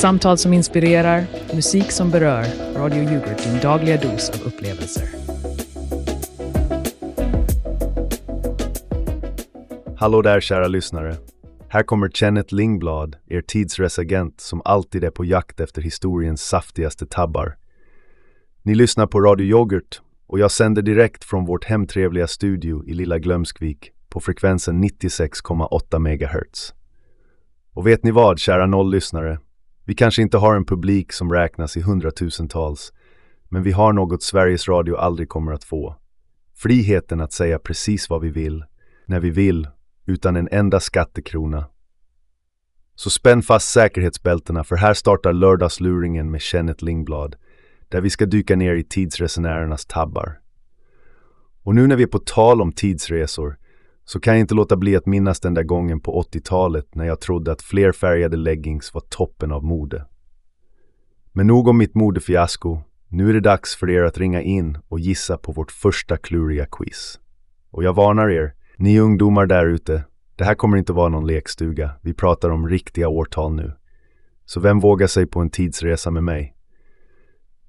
Samtal som inspirerar, musik som berör. Radio Yoghurt, din dagliga dos av upplevelser. Hallå där kära lyssnare. Här kommer Kenneth Lingblad, er tidsresagent som alltid är på jakt efter historiens saftigaste tabbar. Ni lyssnar på Radio Yoghurt och jag sänder direkt från vårt hemtrevliga studio i Lilla Glömskvik på frekvensen 96,8 MHz. Och vet ni vad, kära nolllyssnare? Vi kanske inte har en publik som räknas i hundratusentals, men vi har något Sveriges Radio aldrig kommer att få. Friheten att säga precis vad vi vill, när vi vill, utan en enda skattekrona. Så spänn fast säkerhetsbältena för här startar lördagsluringen med Kenneth Lingblad, där vi ska dyka ner i tidsresenärernas tabbar. Och nu när vi är på tal om tidsresor så kan jag inte låta bli att minnas den där gången på 80-talet när jag trodde att flerfärgade leggings var toppen av mode. Men nog om mitt modefiasko. Nu är det dags för er att ringa in och gissa på vårt första kluriga quiz. Och jag varnar er, ni ungdomar där ute, det här kommer inte vara någon lekstuga. Vi pratar om riktiga årtal nu. Så vem vågar sig på en tidsresa med mig?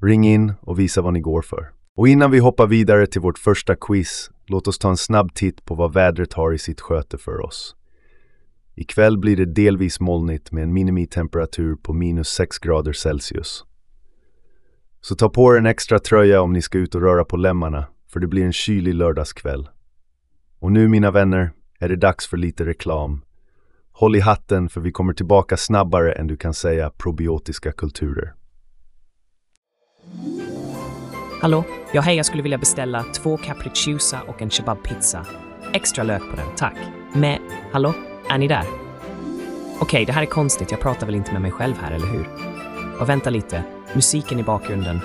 Ring in och visa vad ni går för. Och innan vi hoppar vidare till vårt första quiz, låt oss ta en snabb titt på vad vädret har i sitt sköte för oss. Ikväll blir det delvis molnigt med en minimitemperatur på minus 6 grader Celsius. Så ta på er en extra tröja om ni ska ut och röra på lemmarna, för det blir en kylig lördagskväll. Och nu mina vänner, är det dags för lite reklam. Håll i hatten för vi kommer tillbaka snabbare än du kan säga probiotiska kulturer. Hallå? Ja, hej, jag skulle vilja beställa två capricciosa och en kebabpizza. Extra lök på den, tack. Med... Hallå? Är ni där? Okej, det här är konstigt. Jag pratar väl inte med mig själv här, eller hur? Och vänta lite. Musiken i bakgrunden.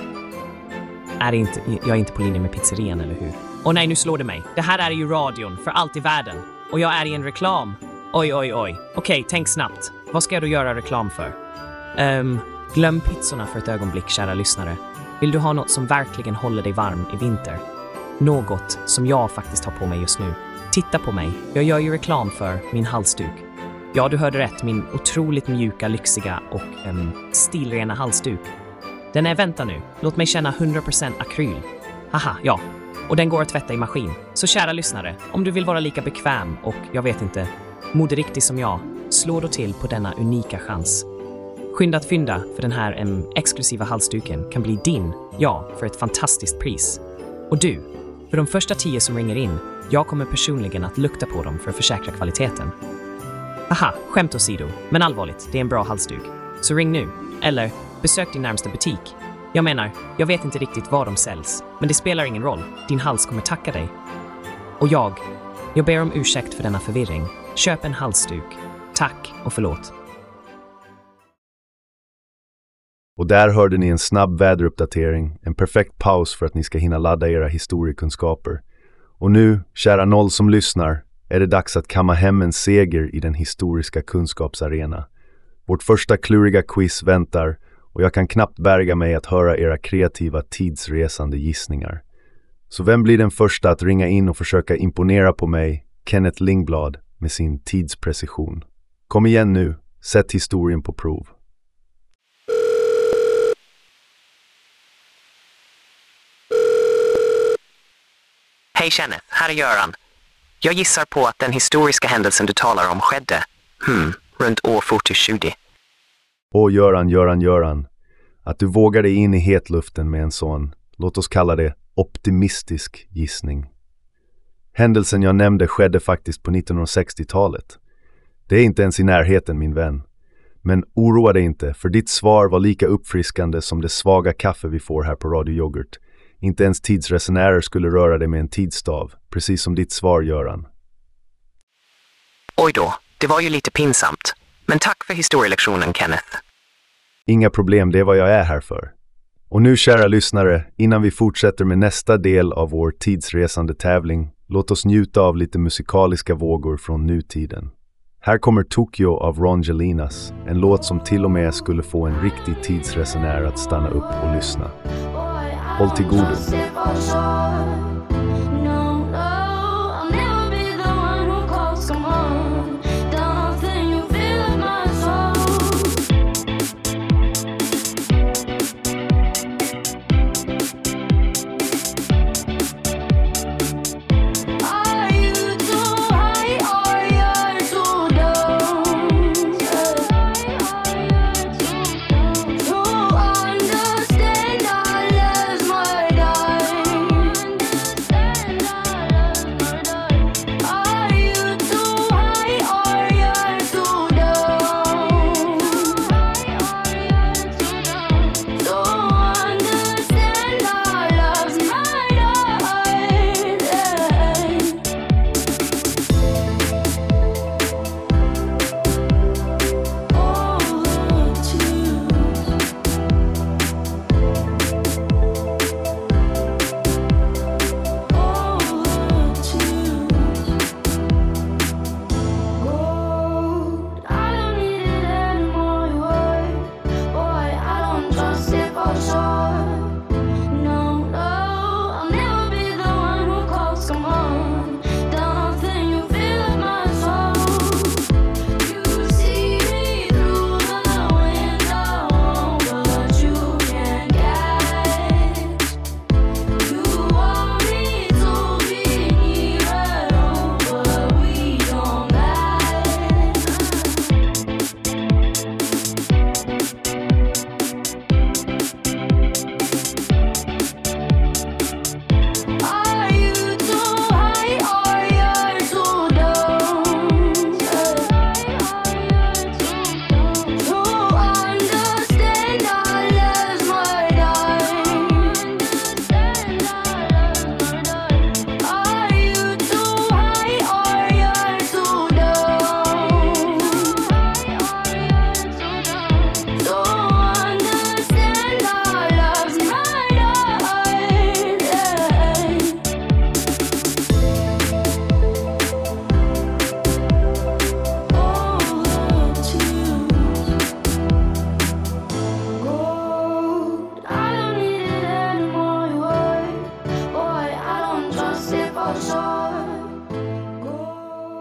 Är inte... Jag är inte på linje med pizzerian, eller hur? Åh nej, nu slår det mig. Det här är ju radion, för allt i världen. Och jag är i en reklam. Oj, oj, oj. Okej, tänk snabbt. Vad ska jag då göra reklam för? Um, glöm pizzorna för ett ögonblick, kära lyssnare. Vill du ha något som verkligen håller dig varm i vinter? Något som jag faktiskt har på mig just nu. Titta på mig, jag gör ju reklam för min halsduk. Ja, du hörde rätt, min otroligt mjuka, lyxiga och um, stilrena halsduk. Den är, vänta nu, låt mig känna 100% akryl. Haha, ja. Och den går att tvätta i maskin. Så kära lyssnare, om du vill vara lika bekväm och, jag vet inte, moderiktig som jag, slå då till på denna unika chans. Skynda att fynda, för den här em, exklusiva halsduken kan bli din, ja, för ett fantastiskt pris. Och du, för de första tio som ringer in, jag kommer personligen att lukta på dem för att försäkra kvaliteten. Aha, skämt åsido, men allvarligt, det är en bra halsduk. Så ring nu, eller besök din närmsta butik. Jag menar, jag vet inte riktigt var de säljs, men det spelar ingen roll. Din hals kommer tacka dig. Och jag, jag ber om ursäkt för denna förvirring. Köp en halsduk. Tack och förlåt. Och där hörde ni en snabb väderuppdatering, en perfekt paus för att ni ska hinna ladda era historiekunskaper. Och nu, kära noll som lyssnar, är det dags att kamma hem en seger i den historiska kunskapsarena. Vårt första kluriga quiz väntar och jag kan knappt bärga mig att höra era kreativa tidsresande gissningar. Så vem blir den första att ringa in och försöka imponera på mig, Kenneth Lingblad, med sin tidsprecision? Kom igen nu, sätt historien på prov. Hej Kenneth, här är Göran. Jag gissar på att den historiska händelsen du talar om skedde, hmm, runt år 4020. Åh, Göran, Göran, Göran. Att du vågar dig in i hetluften med en sån, låt oss kalla det optimistisk gissning. Händelsen jag nämnde skedde faktiskt på 1960-talet. Det är inte ens i närheten, min vän. Men oroa dig inte, för ditt svar var lika uppfriskande som det svaga kaffe vi får här på Radio Yoghurt. Inte ens tidsresenärer skulle röra dig med en tidsstav, precis som ditt svar, Göran. Oj då, det var ju lite pinsamt. Men tack för historielektionen, Kenneth. Inga problem, det är vad jag är här för. Och nu, kära lyssnare, innan vi fortsätter med nästa del av vår tidsresande tävling, låt oss njuta av lite musikaliska vågor från nutiden. Här kommer Tokyo av Ron Gelinas, en låt som till och med skulle få en riktig tidsresenär att stanna upp och lyssna. Håll till godo.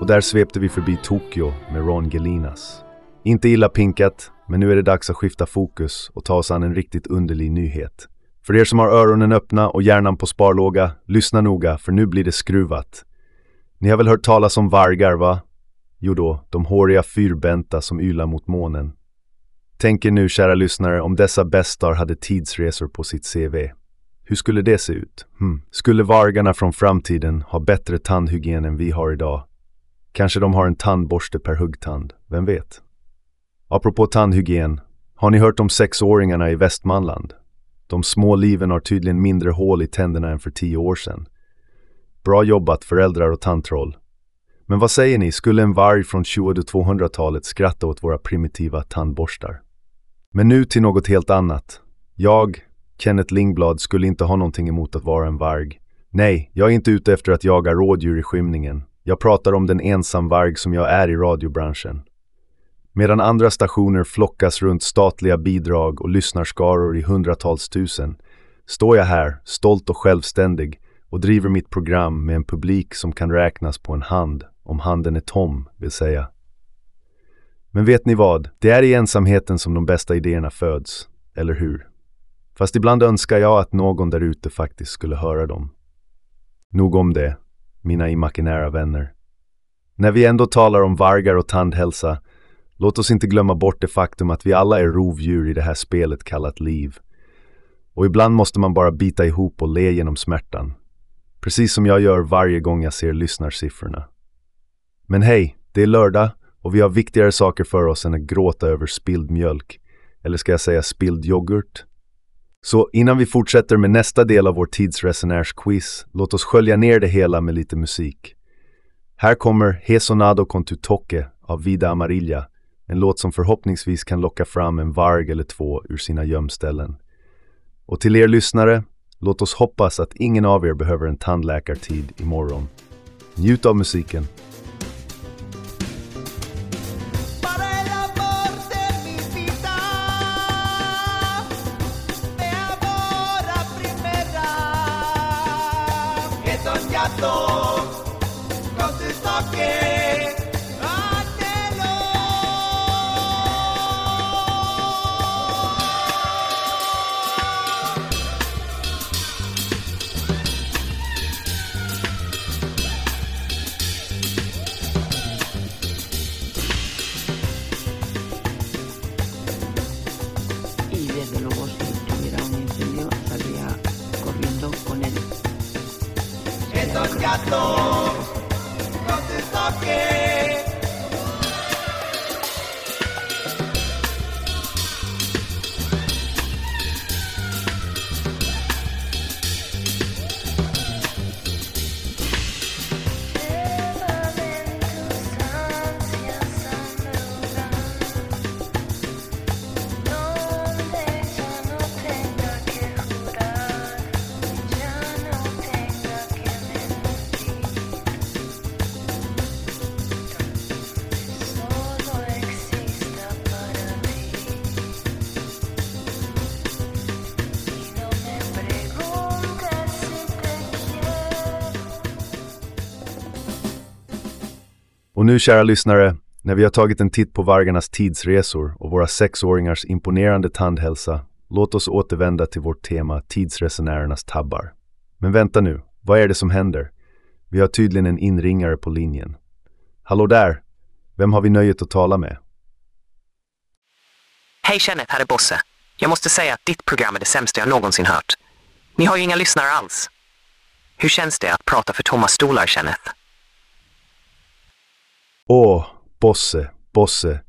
Och där svepte vi förbi Tokyo med Ron Gelinas. Inte illa pinkat, men nu är det dags att skifta fokus och ta oss an en riktigt underlig nyhet. För er som har öronen öppna och hjärnan på sparlåga, lyssna noga för nu blir det skruvat. Ni har väl hört talas om vargar, va? Jo då, de håriga fyrbenta som ylar mot månen. Tänk er nu, kära lyssnare, om dessa bästar hade tidsresor på sitt CV. Hur skulle det se ut? Hmm. Skulle vargarna från framtiden ha bättre tandhygien än vi har idag? Kanske de har en tandborste per huggtand, vem vet? Apropå tandhygien, har ni hört om sexåringarna i Västmanland? De små liven har tydligen mindre hål i tänderna än för tio år sedan. Bra jobbat föräldrar och tandtroll. Men vad säger ni, skulle en varg från 2200-talet skratta åt våra primitiva tandborstar? Men nu till något helt annat. Jag, Kenneth Lingblad, skulle inte ha någonting emot att vara en varg. Nej, jag är inte ute efter att jaga rådjur i skymningen. Jag pratar om den ensamvarg som jag är i radiobranschen. Medan andra stationer flockas runt statliga bidrag och lyssnarskaror i hundratals tusen står jag här, stolt och självständig och driver mitt program med en publik som kan räknas på en hand, om handen är tom, vill säga. Men vet ni vad? Det är i ensamheten som de bästa idéerna föds, eller hur? Fast ibland önskar jag att någon där ute faktiskt skulle höra dem. Nog om det, mina imaginära vänner. När vi ändå talar om vargar och tandhälsa, låt oss inte glömma bort det faktum att vi alla är rovdjur i det här spelet kallat liv. Och ibland måste man bara bita ihop och le genom smärtan. Precis som jag gör varje gång jag ser lyssnarsiffrorna. Men hej, det är lördag och vi har viktigare saker för oss än att gråta över spilld mjölk. Eller ska jag säga spilld yoghurt? Så innan vi fortsätter med nästa del av vår tidsresenärsquiz, låt oss skölja ner det hela med lite musik. Här kommer Hesonado con tu toque av Vida Amarilla, en låt som förhoppningsvis kan locka fram en varg eller två ur sina gömställen. Och till er lyssnare, låt oss hoppas att ingen av er behöver en tandläkartid imorgon. Njut av musiken! Och nu kära lyssnare, när vi har tagit en titt på vargarnas tidsresor och våra sexåringars imponerande tandhälsa, låt oss återvända till vårt tema tidsresenärernas tabbar. Men vänta nu, vad är det som händer? Vi har tydligen en inringare på linjen. Hallå där! Vem har vi nöjet att tala med? Hej Kenneth, här är Bosse. Jag måste säga att ditt program är det sämsta jag någonsin hört. Ni har ju inga lyssnare alls. Hur känns det att prata för tomma stolar, Kenneth? Åh, Bosse, Bosse.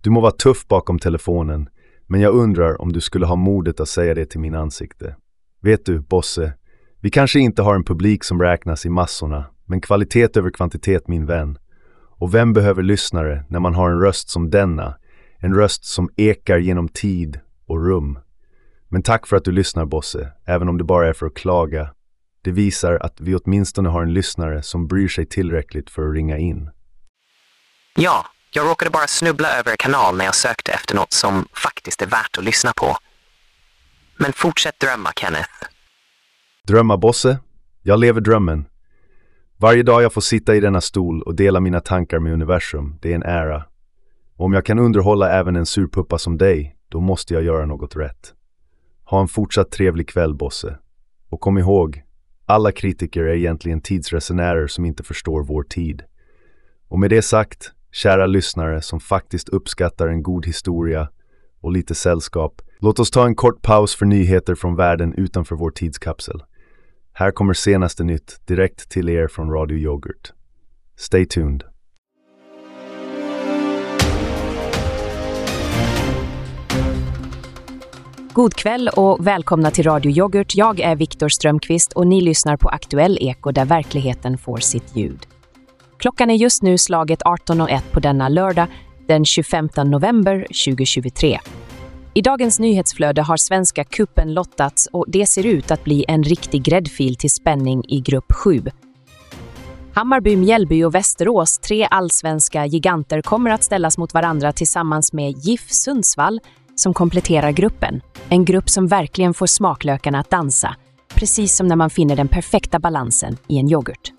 Du må vara tuff bakom telefonen, men jag undrar om du skulle ha modet att säga det till min ansikte. Vet du, Bosse, vi kanske inte har en publik som räknas i massorna, men kvalitet över kvantitet, min vän. Och vem behöver lyssnare när man har en röst som denna? En röst som ekar genom tid och rum. Men tack för att du lyssnar, Bosse, även om det bara är för att klaga. Det visar att vi åtminstone har en lyssnare som bryr sig tillräckligt för att ringa in. Ja, jag råkade bara snubbla över en kanal när jag sökte efter något som faktiskt är värt att lyssna på. Men fortsätt drömma, Kenneth. Drömma Bosse? Jag lever drömmen. Varje dag jag får sitta i denna stol och dela mina tankar med universum, det är en ära. Och om jag kan underhålla även en surpuppa som dig, då måste jag göra något rätt. Ha en fortsatt trevlig kväll, Bosse. Och kom ihåg, alla kritiker är egentligen tidsresenärer som inte förstår vår tid. Och med det sagt, kära lyssnare som faktiskt uppskattar en god historia och lite sällskap, låt oss ta en kort paus för nyheter från världen utanför vår tidskapsel. Här kommer senaste nytt direkt till er från Radio Yoghurt. Stay tuned. God kväll och välkomna till Radio Yoghurt. Jag är Viktor Strömqvist och ni lyssnar på Aktuell Eko där verkligheten får sitt ljud. Klockan är just nu slaget 18.01 på denna lördag den 25 november 2023. I dagens nyhetsflöde har Svenska kuppen lottats och det ser ut att bli en riktig gräddfil till spänning i grupp 7. Hammarby, Mjällby och Västerås, tre allsvenska giganter, kommer att ställas mot varandra tillsammans med GIF Sundsvall som kompletterar gruppen. En grupp som verkligen får smaklökarna att dansa, precis som när man finner den perfekta balansen i en yoghurt.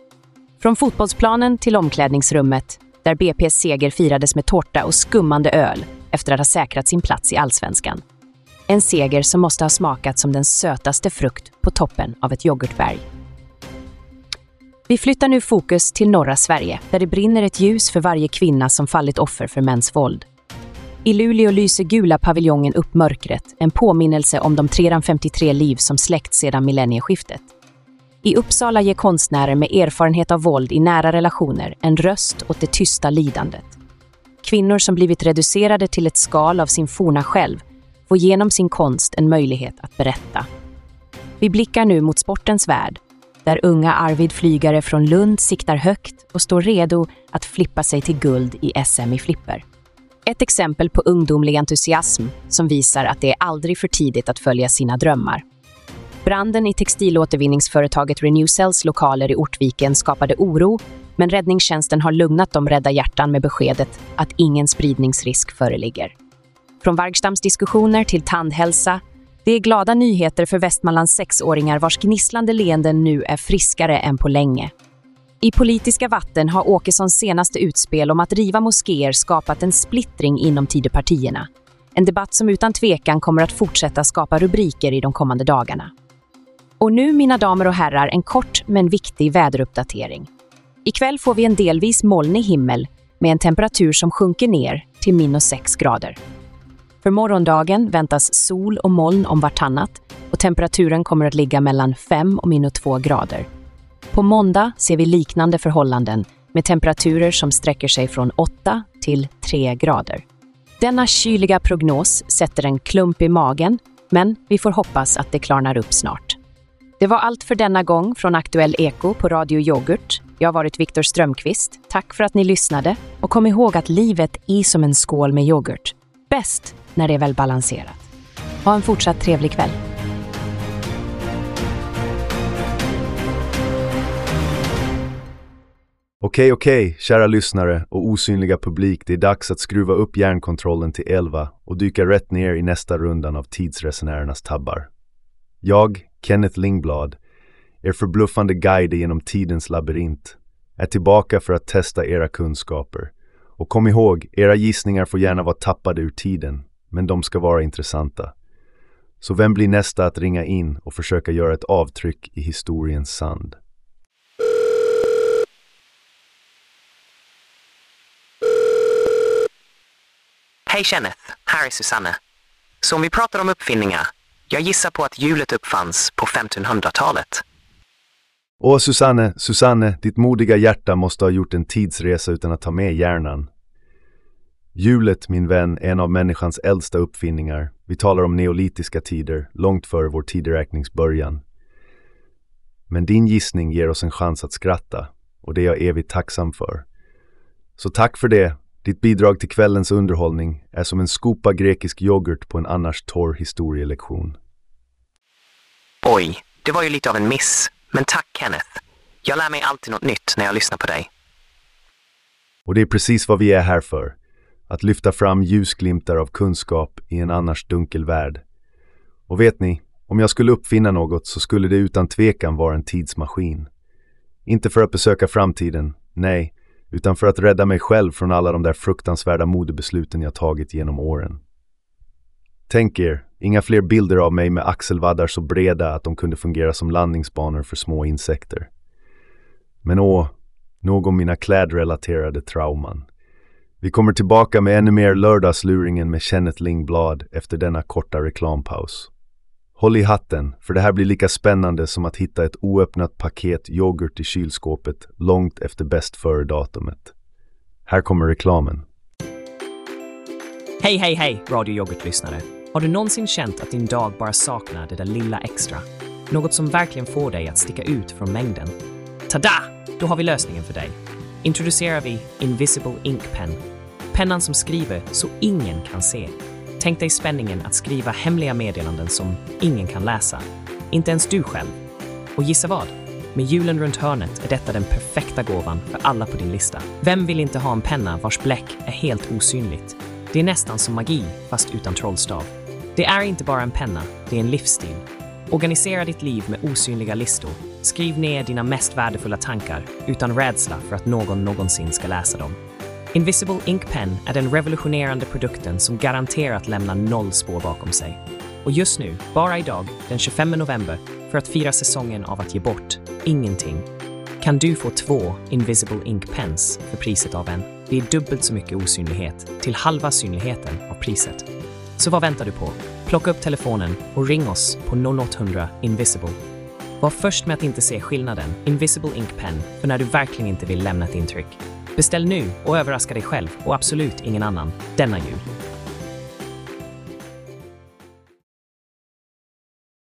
Från fotbollsplanen till omklädningsrummet, där BP's seger firades med tårta och skummande öl efter att ha säkrat sin plats i allsvenskan. En seger som måste ha smakat som den sötaste frukt på toppen av ett yoghurtberg. Vi flyttar nu fokus till norra Sverige, där det brinner ett ljus för varje kvinna som fallit offer för mäns våld. I Luleå lyser gula paviljongen upp mörkret, en påminnelse om de 353 liv som släckts sedan millennieskiftet. I Uppsala ger konstnärer med erfarenhet av våld i nära relationer en röst åt det tysta lidandet. Kvinnor som blivit reducerade till ett skal av sin forna själv får genom sin konst en möjlighet att berätta. Vi blickar nu mot sportens värld, där unga Arvid Flygare från Lund siktar högt och står redo att flippa sig till guld i SM i flipper. Ett exempel på ungdomlig entusiasm som visar att det är aldrig för tidigt att följa sina drömmar. Branden i textilåtervinningsföretaget Renewcells lokaler i Ortviken skapade oro, men räddningstjänsten har lugnat de rädda hjärtan med beskedet att ingen spridningsrisk föreligger. Från Vargstams diskussioner till tandhälsa, det är glada nyheter för Västmanlands sexåringar vars gnisslande leenden nu är friskare än på länge. I politiska vatten har Åkessons senaste utspel om att riva moskéer skapat en splittring inom Tidöpartierna. En debatt som utan tvekan kommer att fortsätta skapa rubriker i de kommande dagarna. Och nu, mina damer och herrar, en kort men viktig väderuppdatering. Ikväll får vi en delvis molnig himmel med en temperatur som sjunker ner till minus 6 grader. För morgondagen väntas sol och moln om vartannat och temperaturen kommer att ligga mellan 5 och minus 2 grader. På måndag ser vi liknande förhållanden med temperaturer som sträcker sig från 8 till 3 grader. Denna kyliga prognos sätter en klump i magen, men vi får hoppas att det klarnar upp snart. Det var allt för denna gång från Aktuell Eko på Radio Yoghurt. Jag har varit Viktor Strömqvist. Tack för att ni lyssnade och kom ihåg att livet är som en skål med yoghurt. Bäst när det är väl balanserat. Ha en fortsatt trevlig kväll. Okej, okej, kära lyssnare och osynliga publik, det är dags att skruva upp järnkontrollen till 11 och dyka rätt ner i nästa rundan av tidsresenärernas tabbar. Jag, Kenneth Lingblad, er förbluffande guide genom tidens labyrint, är tillbaka för att testa era kunskaper. Och kom ihåg, era gissningar får gärna vara tappade ur tiden, men de ska vara intressanta. Så vem blir nästa att ringa in och försöka göra ett avtryck i historiens sand? Hej Kenneth, här är Susanne. Så om vi pratar om uppfinningar, jag gissar på att hjulet uppfanns på 1500-talet. Åh Susanne, Susanne, ditt modiga hjärta måste ha gjort en tidsresa utan att ta med hjärnan. Hjulet, min vän, är en av människans äldsta uppfinningar. Vi talar om neolitiska tider, långt före vår tideräknings början. Men din gissning ger oss en chans att skratta, och det är jag evigt tacksam för. Så tack för det. Ditt bidrag till kvällens underhållning är som en skopa grekisk yoghurt på en annars torr historielektion. Oj, det var ju lite av en miss. Men tack Kenneth. Jag lär mig alltid något nytt när jag lyssnar på dig. Och det är precis vad vi är här för. Att lyfta fram ljusglimtar av kunskap i en annars dunkel värld. Och vet ni, om jag skulle uppfinna något så skulle det utan tvekan vara en tidsmaskin. Inte för att besöka framtiden, nej, utan för att rädda mig själv från alla de där fruktansvärda modebesluten jag tagit genom åren. Tänk er, inga fler bilder av mig med axelvaddar så breda att de kunde fungera som landningsbanor för små insekter. Men åh, nog om mina klädrelaterade trauman. Vi kommer tillbaka med ännu mer lördagsluringen med Kenneth Lingblad efter denna korta reklampaus. Håll i hatten, för det här blir lika spännande som att hitta ett oöppnat paket yoghurt i kylskåpet långt efter bäst före-datumet. Här kommer reklamen. Hej, hej, hej, Radio Yoghurt-lyssnare. Har du någonsin känt att din dag bara saknar det där lilla extra? Något som verkligen får dig att sticka ut från mängden? Tada! Då har vi lösningen för dig. Introducerar vi Invisible Ink Pen. Pennan som skriver så ingen kan se. Tänk dig spänningen att skriva hemliga meddelanden som ingen kan läsa. Inte ens du själv. Och gissa vad? Med julen runt hörnet är detta den perfekta gåvan för alla på din lista. Vem vill inte ha en penna vars bläck är helt osynligt? Det är nästan som magi, fast utan trollstav. Det är inte bara en penna, det är en livsstil. Organisera ditt liv med osynliga listor. Skriv ner dina mest värdefulla tankar utan rädsla för att någon någonsin ska läsa dem. Invisible Ink Pen är den revolutionerande produkten som garanterat lämnar noll spår bakom sig. Och just nu, bara idag, den 25 november, för att fira säsongen av att ge bort ingenting, kan du få två Invisible Ink Pens för priset av en. Det är dubbelt så mycket osynlighet, till halva synligheten av priset. Så vad väntar du på? Plocka upp telefonen och ring oss på 0800 Invisible. Var först med att inte se skillnaden Invisible Ink Pen för när du verkligen inte vill lämna ett intryck. Beställ nu och överraska dig själv och absolut ingen annan denna jul.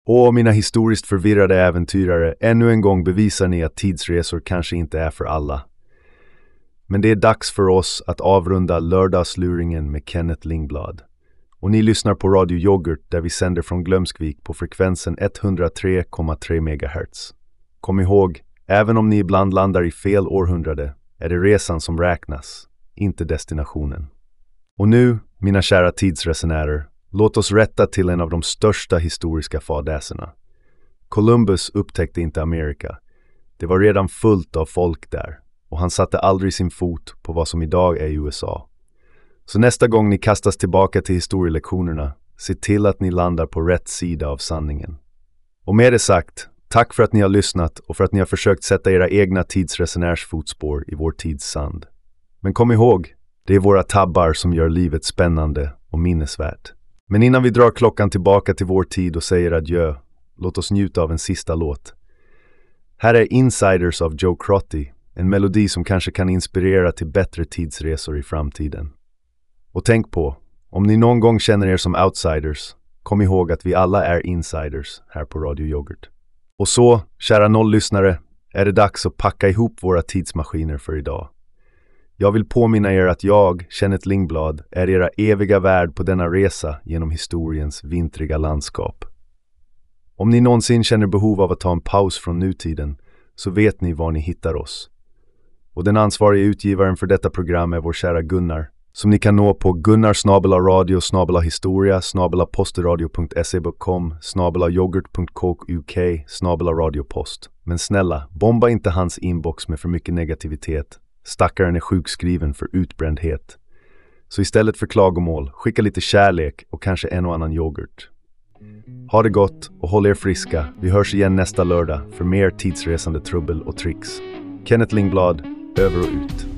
Åh, mina historiskt förvirrade äventyrare, ännu en gång bevisar ni att tidsresor kanske inte är för alla. Men det är dags för oss att avrunda lördagsluringen med Kenneth Lingblad. Och ni lyssnar på Radio Yoghurt där vi sänder från Glömskvik på frekvensen 103,3 MHz. Kom ihåg, även om ni ibland landar i fel århundrade är det resan som räknas, inte destinationen. Och nu, mina kära tidsresenärer, låt oss rätta till en av de största historiska fadäserna. Columbus upptäckte inte Amerika. Det var redan fullt av folk där och han satte aldrig sin fot på vad som idag är USA. Så nästa gång ni kastas tillbaka till historielektionerna, se till att ni landar på rätt sida av sanningen. Och med det sagt, tack för att ni har lyssnat och för att ni har försökt sätta era egna tidsresenärsfotspår i vår tids sand. Men kom ihåg, det är våra tabbar som gör livet spännande och minnesvärt. Men innan vi drar klockan tillbaka till vår tid och säger adjö, låt oss njuta av en sista låt. Här är Insiders av Joe Crotty, en melodi som kanske kan inspirera till bättre tidsresor i framtiden. Och tänk på, om ni någon gång känner er som outsiders, kom ihåg att vi alla är insiders här på Radio Yoghurt. Och så, kära nolllyssnare, är det dags att packa ihop våra tidsmaskiner för idag. Jag vill påminna er att jag, Kenneth Lingblad, är era eviga värd på denna resa genom historiens vintriga landskap. Om ni någonsin känner behov av att ta en paus från nutiden så vet ni var ni hittar oss. Och den ansvariga utgivaren för detta program är vår kära Gunnar, som ni kan nå på gunnarsnabelaradio snabelahistoria snabelapostradio.se.com snabelayoghurt.kok.uk snabelaradiopost. Men snälla, bomba inte hans inbox med för mycket negativitet. Stackaren är sjukskriven för utbrändhet. Så istället för klagomål, skicka lite kärlek och kanske en och annan yoghurt. Ha det gott och håll er friska. Vi hörs igen nästa lördag för mer tidsresande trubbel och tricks. Kenneth Lingblad, över och ut.